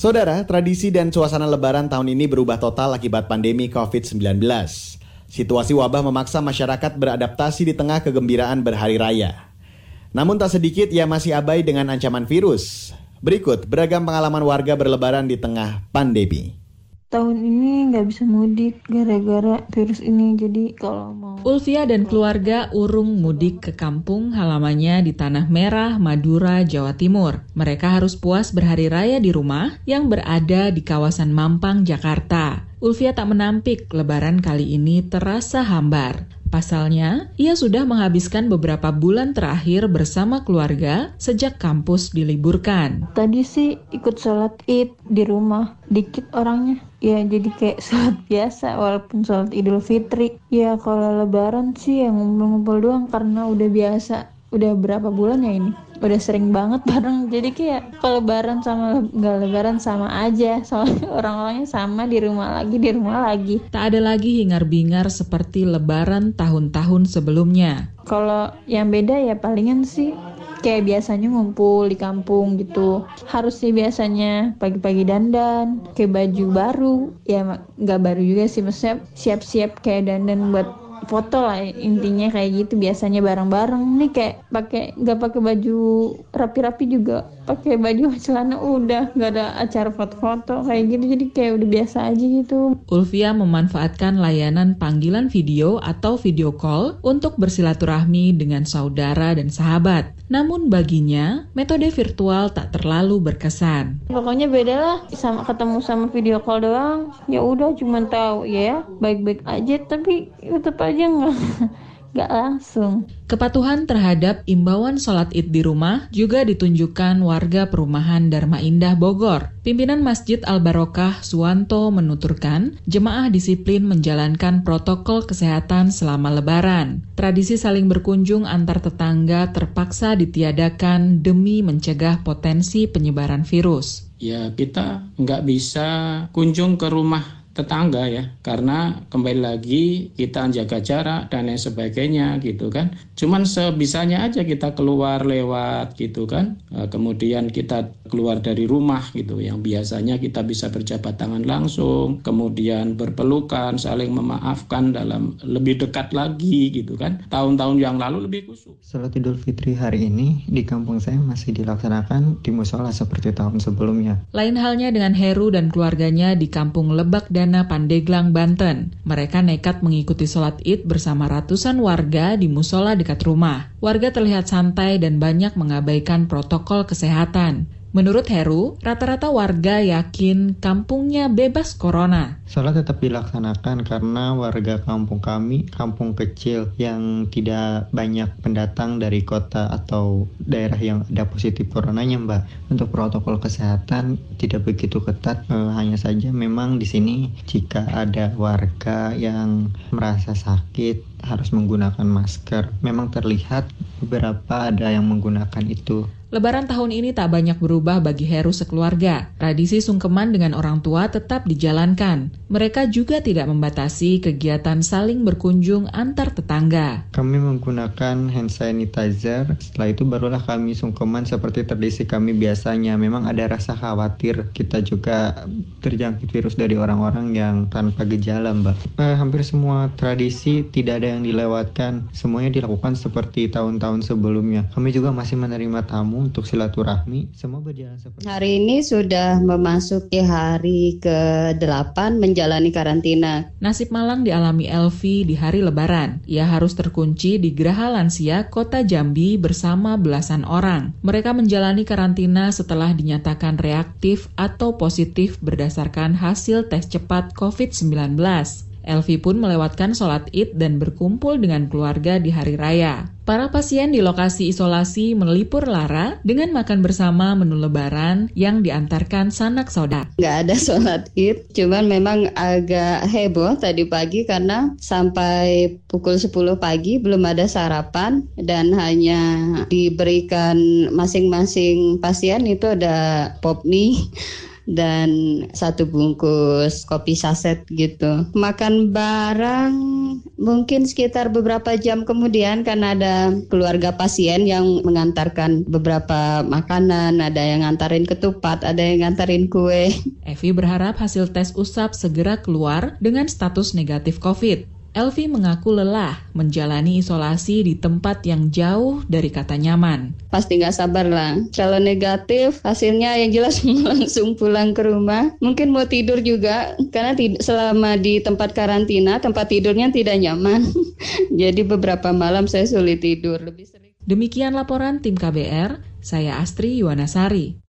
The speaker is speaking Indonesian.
Saudara, tradisi dan suasana lebaran tahun ini berubah total akibat pandemi COVID-19. Situasi wabah memaksa masyarakat beradaptasi di tengah kegembiraan berhari raya. Namun tak sedikit ia masih abai dengan ancaman virus. Berikut beragam pengalaman warga berlebaran di tengah pandemi tahun ini nggak bisa mudik gara-gara virus ini jadi kalau mau Ulfia dan keluarga urung mudik ke kampung halamannya di Tanah Merah, Madura, Jawa Timur. Mereka harus puas berhari raya di rumah yang berada di kawasan Mampang, Jakarta. Ulfia tak menampik lebaran kali ini terasa hambar. Pasalnya, ia sudah menghabiskan beberapa bulan terakhir bersama keluarga sejak kampus diliburkan. Tadi sih ikut sholat id di rumah, dikit orangnya. Ya jadi kayak sholat biasa walaupun sholat idul fitri. Ya kalau lebaran sih yang ngumpul-ngumpul doang karena udah biasa. Udah berapa bulan ya ini? udah sering banget bareng. Jadi kayak kalau lebaran sama nggak lebaran sama aja. Soalnya orang-orangnya sama di rumah lagi di rumah lagi. Tak ada lagi hingar-bingar seperti lebaran tahun-tahun sebelumnya. Kalau yang beda ya palingan sih kayak biasanya ngumpul di kampung gitu. Harus sih biasanya pagi-pagi dandan kayak baju baru. Ya nggak baru juga sih. Maksudnya siap-siap kayak dandan buat foto lah intinya kayak gitu biasanya bareng-bareng. Nih kayak pakai nggak pakai baju rapi-rapi juga pakai baju celana udah nggak ada acara foto-foto kayak gitu. Jadi kayak udah biasa aja gitu. Ulfia memanfaatkan layanan panggilan video atau video call untuk bersilaturahmi dengan saudara dan sahabat namun baginya metode virtual tak terlalu berkesan. Pokoknya beda lah sama ketemu sama video call doang. Ya udah cuma tahu ya baik-baik aja tapi tetap aja nggak nggak langsung. Kepatuhan terhadap imbauan sholat id di rumah juga ditunjukkan warga perumahan Dharma Indah Bogor. Pimpinan Masjid Al-Barokah Suwanto menuturkan jemaah disiplin menjalankan protokol kesehatan selama lebaran. Tradisi saling berkunjung antar tetangga terpaksa ditiadakan demi mencegah potensi penyebaran virus. Ya kita nggak bisa kunjung ke rumah tetangga ya. Karena kembali lagi kita jaga jarak dan lain sebagainya gitu kan. Cuman sebisanya aja kita keluar lewat gitu kan. Eh, kemudian kita keluar dari rumah gitu. Yang biasanya kita bisa berjabat tangan langsung kemudian berpelukan saling memaafkan dalam lebih dekat lagi gitu kan. Tahun-tahun yang lalu lebih khusus Salat Idul Fitri hari ini di kampung saya masih dilaksanakan di musola seperti tahun sebelumnya. Lain halnya dengan Heru dan keluarganya di kampung Lebak dan Perdana Pandeglang, Banten. Mereka nekat mengikuti sholat id bersama ratusan warga di musola dekat rumah. Warga terlihat santai dan banyak mengabaikan protokol kesehatan. Menurut Heru, rata-rata warga yakin kampungnya bebas corona. Sholat tetap dilaksanakan karena warga kampung kami, kampung kecil yang tidak banyak pendatang dari kota atau daerah yang ada positif coronanya mbak. Untuk protokol kesehatan tidak begitu ketat, e, hanya saja memang di sini jika ada warga yang merasa sakit harus menggunakan masker. Memang terlihat beberapa ada yang menggunakan itu Lebaran tahun ini tak banyak berubah bagi Heru sekeluarga. Tradisi sungkeman dengan orang tua tetap dijalankan. Mereka juga tidak membatasi kegiatan saling berkunjung antar tetangga. Kami menggunakan hand sanitizer, setelah itu barulah kami sungkeman seperti tradisi kami biasanya. Memang ada rasa khawatir kita juga terjangkit virus dari orang-orang yang tanpa gejala, Mbak. Eh, hampir semua tradisi tidak ada yang dilewatkan. Semuanya dilakukan seperti tahun-tahun sebelumnya. Kami juga masih menerima tamu untuk silaturahmi. Semua berjalan seperti Hari ini sudah memasuki hari ke-8 menjalani karantina. Nasib malang dialami Elvi di hari lebaran. Ia harus terkunci di Geraha Lansia, Kota Jambi bersama belasan orang. Mereka menjalani karantina setelah dinyatakan reaktif atau positif berdasarkan hasil tes cepat COVID-19. Elvi pun melewatkan sholat id dan berkumpul dengan keluarga di hari raya. Para pasien di lokasi isolasi melipur lara dengan makan bersama menu lebaran yang diantarkan sanak saudara. Nggak ada sholat id, cuman memang agak heboh tadi pagi karena sampai pukul 10 pagi belum ada sarapan dan hanya diberikan masing-masing pasien itu ada pop mie dan satu bungkus kopi saset gitu. Makan barang mungkin sekitar beberapa jam kemudian karena ada keluarga pasien yang mengantarkan beberapa makanan, ada yang ngantarin ketupat, ada yang ngantarin kue. Evi berharap hasil tes usap segera keluar dengan status negatif COVID. Elvi mengaku lelah menjalani isolasi di tempat yang jauh dari kata nyaman. Pasti nggak sabar lah. Kalau negatif, hasilnya yang jelas langsung pulang ke rumah. Mungkin mau tidur juga, karena selama di tempat karantina, tempat tidurnya tidak nyaman. Jadi beberapa malam saya sulit tidur. Lebih sering. Demikian laporan tim KBR, saya Astri Yuwanasari.